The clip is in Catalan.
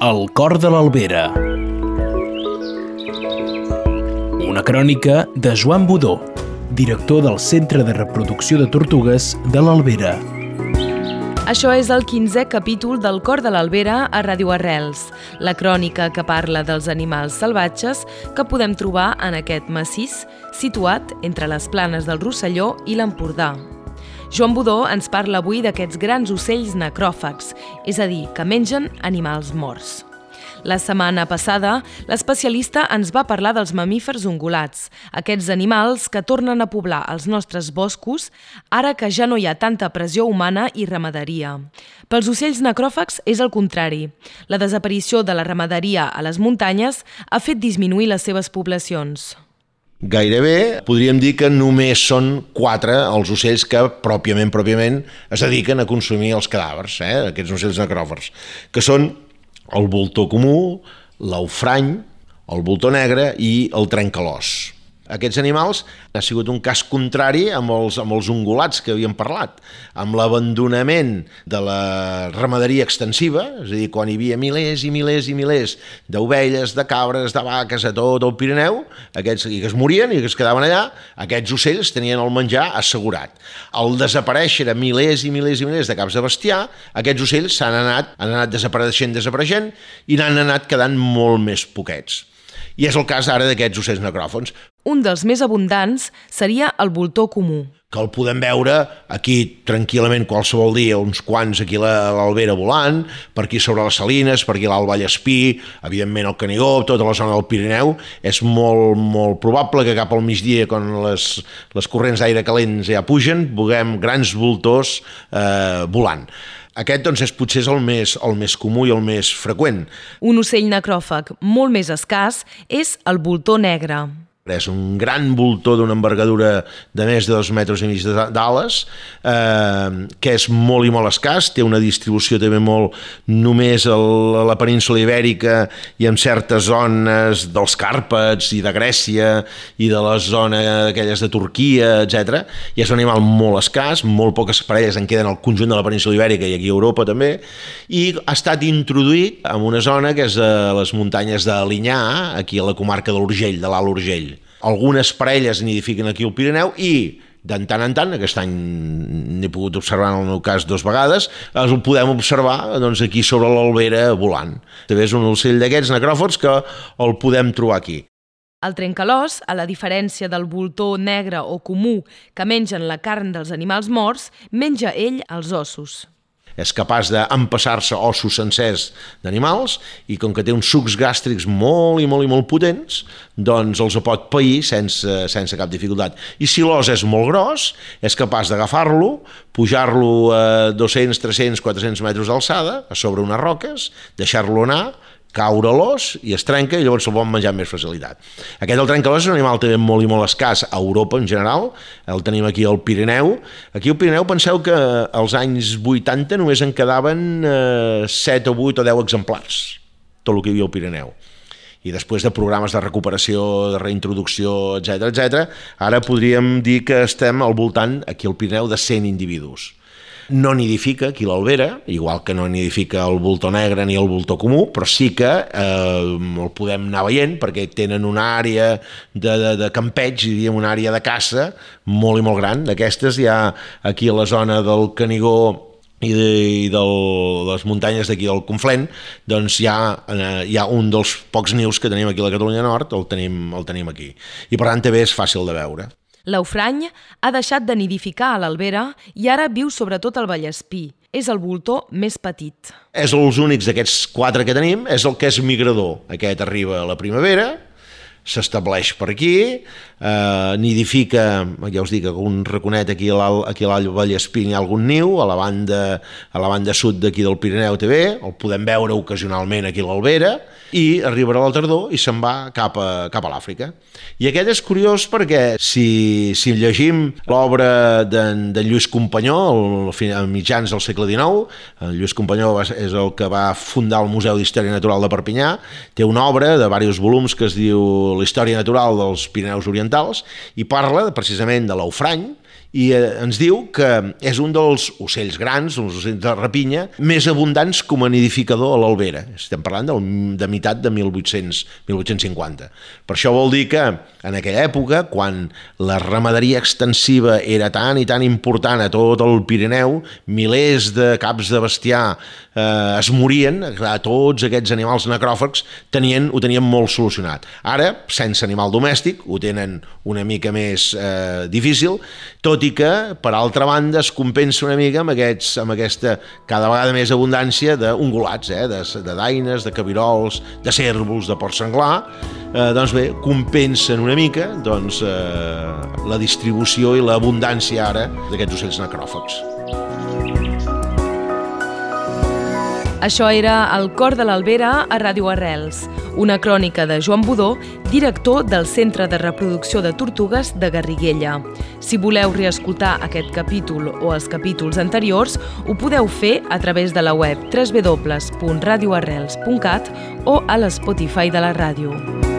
El cor de l'Albera. Una crònica de Joan Budó, director del Centre de Reproducció de Tortugues de l'Albera. Això és el 15è capítol del Cor de l'Albera a Ràdio Arrels, la crònica que parla dels animals salvatges que podem trobar en aquest massís situat entre les planes del Rosselló i l'Empordà. Joan Budó ens parla avui d'aquests grans ocells necròfags, és a dir, que mengen animals morts. La setmana passada, l'especialista ens va parlar dels mamífers ungulats, aquests animals que tornen a poblar els nostres boscos ara que ja no hi ha tanta pressió humana i ramaderia. Pels ocells necròfags és el contrari. La desaparició de la ramaderia a les muntanyes ha fet disminuir les seves poblacions. Gairebé podríem dir que només són quatre els ocells que pròpiament, pròpiament es dediquen a consumir els cadàvers, eh? aquests ocells necròfers, que són el voltor comú, l'aufrany, el voltor negre i el trencalòs. Aquests animals ha sigut un cas contrari amb els, amb els ungulats que havíem parlat, amb l'abandonament de la ramaderia extensiva, és a dir, quan hi havia milers i milers i milers d'ovelles, de cabres, de vaques a tot el Pirineu, aquests i que es morien i que es quedaven allà, aquests ocells tenien el menjar assegurat. Al desaparèixer milers i milers i milers de caps de bestiar, aquests ocells s'han anat, han anat desapareixent, desapareixent, i n'han anat quedant molt més poquets. I és el cas ara d'aquests ocells necròfons. Un dels més abundants seria el voltor comú que el podem veure aquí tranquil·lament qualsevol dia, uns quants aquí a l'Albera volant, per aquí sobre les Salines, per aquí a l'Alt Vallespí, evidentment el Canigó, tota la zona del Pirineu, és molt, molt probable que cap al migdia, quan les, les corrents d'aire calents ja pugen, veurem grans voltors eh, volant. Aquest doncs, és potser el més, el més comú i el més freqüent. Un ocell necròfag molt més escàs és el voltor negre. És un gran voltor d'una envergadura de més de dos metres i mig d'ales, eh, que és molt i molt escàs, té una distribució també molt només a la península ibèrica i en certes zones dels Càrpats i de Grècia i de la zona aquelles de Turquia, etc. I és un animal molt escàs, molt poques parelles en queden al conjunt de la península ibèrica i aquí a Europa també, i ha estat introduït en una zona que és a les muntanyes de Linyà, aquí a la comarca de l'Urgell, de l'Alt Urgell. Algunes parelles nidifiquen aquí al Pirineu i de tant en tant, aquest any n'he pogut observar en el meu cas dues vegades, el podem observar doncs, aquí sobre l'Albera volant. També és un ocell d'aquests necròfors que el podem trobar aquí. El trencalòs, a la diferència del voltor negre o comú que mengen la carn dels animals morts, menja ell els ossos és capaç d'empassar-se ossos sencers d'animals i com que té uns sucs gàstrics molt i molt i molt potents, doncs els pot pair sense, sense cap dificultat. I si l'os és molt gros, és capaç d'agafar-lo, pujar-lo a 200, 300, 400 metres d'alçada, a sobre unes roques, deixar-lo anar, caure l'os i es trenca i llavors se'l pot menjar amb més facilitat. Aquest el trencalós és un animal també molt i molt escàs a Europa en general, el tenim aquí al Pirineu. Aquí al Pirineu penseu que als anys 80 només en quedaven eh, 7 o 8 o 10 exemplars, tot el que hi havia al Pirineu i després de programes de recuperació, de reintroducció, etc etc, ara podríem dir que estem al voltant, aquí al Pirineu, de 100 individus no nidifica aquí l'albera, igual que no nidifica el voltor negre ni el voltor comú, però sí que eh, el podem anar veient perquè tenen una àrea de, de, de campeig, diríem una àrea de caça molt i molt gran. D'aquestes hi ha aquí a la zona del Canigó i de, i de les muntanyes d'aquí del Conflent, doncs hi ha, eh, hi ha un dels pocs nius que tenim aquí a la Catalunya Nord, el tenim, el tenim aquí. I per tant també és fàcil de veure. L'Aufrany ha deixat de nidificar a l'Albera i ara viu sobretot al Vallespí. És el voltor més petit. És els únics d'aquests quatre que tenim, és el que és migrador. Aquest arriba a la primavera, s'estableix per aquí, eh, nidifica, ja us dic, algun raconet aquí a l'All Vallespí hi ha algun niu, a la banda, a la banda sud d'aquí del Pirineu també, el podem veure ocasionalment aquí a l'Albera, i arribarà la tardor i se'n va cap a, cap a l'Àfrica. I aquest és curiós perquè si, si llegim l'obra d'en Lluís Companyó, el, a mitjans del segle XIX, en Lluís Companyó és el que va fundar el Museu d'Història Natural de Perpinyà, té una obra de diversos volums que es diu La història natural dels Pirineus Orientals i parla precisament de l'Aufrany i eh, ens diu que és un dels ocells grans, uns ocells de rapinya, més abundants com a nidificador a l'Albera. Estem parlant del, de meitat de 1800, 1850. Per això vol dir que en aquella època, quan la ramaderia extensiva era tan i tan important a tot el Pirineu, milers de caps de bestiar eh, es morien, clar, tots aquests animals necròfags tenien, ho tenien molt solucionat. Ara, sense animal domèstic, ho tenen una mica més eh, difícil, tot i que, per altra banda, es compensa una mica amb, aquests, amb aquesta cada vegada més abundància d'ungulats, eh, de, de daines, de cabirols, de cèrvols, de port senglar, eh, doncs bé, compensen una mica doncs, eh, la distribució i l'abundància ara d'aquests ocells necròfags. Això era El cor de l'Albera a Ràdio Arrels, una crònica de Joan Budó, director del Centre de Reproducció de Tortugues de Garriguella. Si voleu reescoltar aquest capítol o els capítols anteriors, ho podeu fer a través de la web www.radioarrels.cat o a l'Spotify de la ràdio.